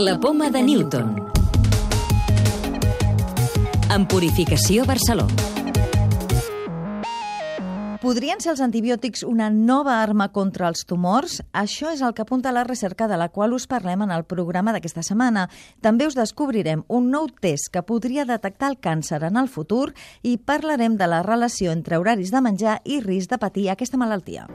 La poma de Newton. En Purificació Barceló. Podrien ser els antibiòtics una nova arma contra els tumors? Això és el que apunta la recerca de la qual us parlem en el programa d'aquesta setmana. També us descobrirem un nou test que podria detectar el càncer en el futur i parlarem de la relació entre horaris de menjar i risc de patir aquesta malaltia.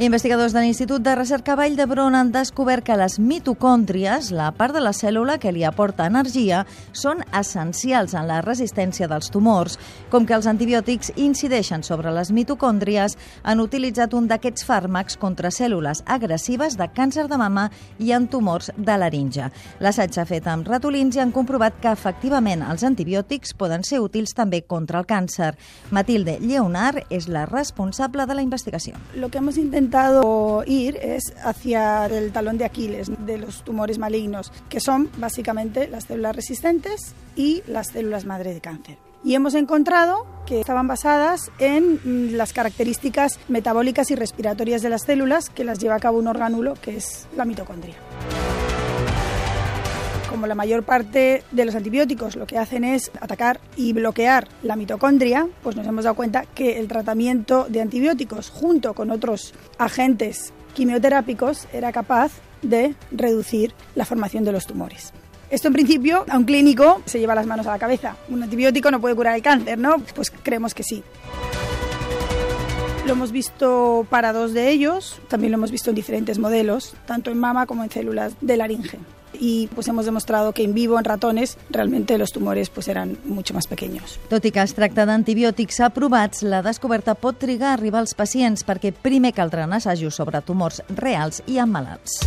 Investigadors de l'Institut de Recerca Vall d'Hebron han descobert que les mitocòndries, la part de la cèl·lula que li aporta energia, són essencials en la resistència dels tumors. Com que els antibiòtics incideixen sobre les mitocòndries, han utilitzat un d'aquests fàrmacs contra cèl·lules agressives de càncer de mama i en tumors de laringe. L'assaig s'ha fet amb ratolins i han comprovat que efectivament els antibiòtics poden ser útils també contra el càncer. Matilde Lleonard és la responsable de la investigació. Lo que hemos intentado intentado ir es hacia el talón de Aquiles de los tumores malignos, que son básicamente las células resistentes y las células madre de cáncer. Y hemos encontrado que estaban basadas en las características metabólicas y respiratorias de las células que las lleva a cabo un orgánulo que es la mitocondria como la mayor parte de los antibióticos lo que hacen es atacar y bloquear la mitocondria, pues nos hemos dado cuenta que el tratamiento de antibióticos junto con otros agentes quimioterápicos era capaz de reducir la formación de los tumores. Esto en principio a un clínico se lleva las manos a la cabeza. Un antibiótico no puede curar el cáncer, ¿no? Pues creemos que sí. Lo hemos visto para dos de ellos, también lo hemos visto en diferentes modelos, tanto en mama como en células de laringe y pues hemos demostrado que en vivo, en ratones, realmente los tumores pues eran mucho más pequeños. Tot i que es tracta d'antibiòtics aprovats, la descoberta pot trigar a arribar als pacients perquè primer caldran assajos sobre tumors reals i en malalts.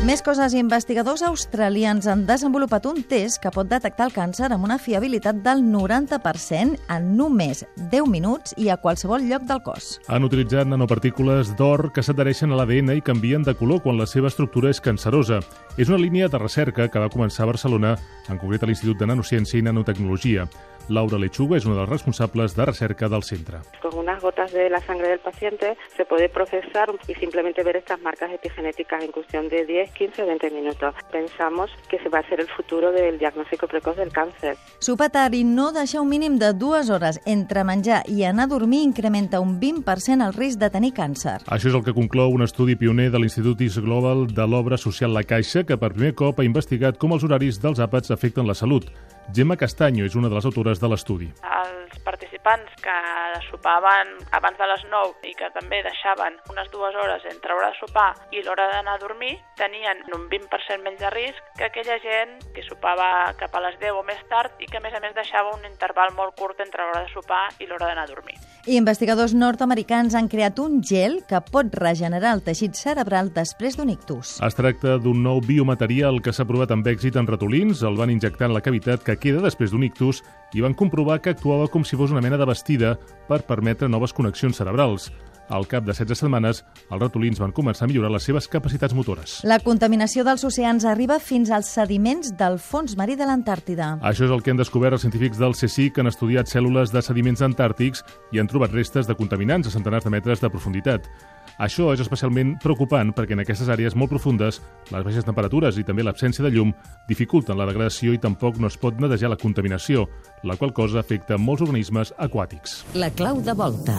Més coses, investigadors australians han desenvolupat un test que pot detectar el càncer amb una fiabilitat del 90% en només 10 minuts i a qualsevol lloc del cos. Han utilitzat nanopartícules d'or que s'adhereixen a l'ADN i canvien de color quan la seva estructura és cancerosa. És una línia de recerca que va començar a Barcelona, en concret a l'Institut de Nanociència i Nanotecnologia. Laura Lechuga es una de las responsables de recerca del centre. Con unas gotas de la sangre del paciente se puede procesar y simplemente ver estas marcas epigenéticas en cuestión de 10, 15 o 20 minutos. Pensamos que se va a ser el futuro del diagnóstico precoz del càncer. Sopatar i no deixar un mínim de dues hores entre menjar i anar a dormir incrementa un 20% el risc de tenir càncer. Això és el que conclou un estudi pioner de l'Institut Is Global de l'obra social La Caixa, que per primer cop ha investigat com els horaris dels àpats afecten la salut. Gemma Castanyo és una de les autores de l'estudi. Els participants que sopaven abans de les 9 i que també deixaven unes dues hores entre l'hora de sopar i l'hora d'anar a dormir tenien un 20% menys de risc que aquella gent que sopava cap a les 10 o més tard i que a més a més deixava un interval molt curt entre l'hora de sopar i l'hora d'anar a dormir. I investigadors nord-americans han creat un gel que pot regenerar el teixit cerebral després d'un ictus. Es tracta d'un nou biomaterial que s'ha provat amb èxit en ratolins, el van injectar en la cavitat que queda després d'un ictus i van comprovar que actuava com si fos una mena de vestida per permetre noves connexions cerebrals. Al cap de 16 setmanes, els ratolins van començar a millorar les seves capacitats motores. La contaminació dels oceans arriba fins als sediments del fons marí de l'Antàrtida. Això és el que han descobert els científics del CSIC que han estudiat cèl·lules de sediments antàrtics i han trobat restes de contaminants a centenars de metres de profunditat. Això és especialment preocupant perquè en aquestes àrees molt profundes les baixes temperatures i també l'absència de llum dificulten la degradació i tampoc no es pot netejar la contaminació, la qual cosa afecta molts organismes aquàtics. La clau de volta.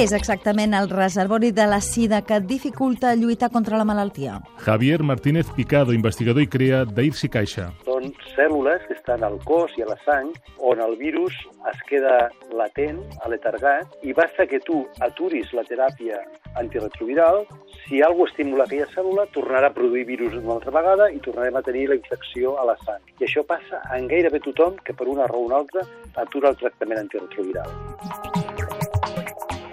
Què és exactament el reservori de la sida que dificulta lluitar contra la malaltia? Javier Martínez Picado, investigador i crea d'Irsi Caixa. Són cèl·lules que estan al cos i a la sang on el virus es queda latent, aletargat, i basta que tu aturis la teràpia antiretroviral, si alguna estimula aquella cèl·lula, tornarà a produir virus una altra vegada i tornarem a tenir la infecció a la sang. I això passa en gairebé tothom que per una raó o una altra atura el tractament antiretroviral.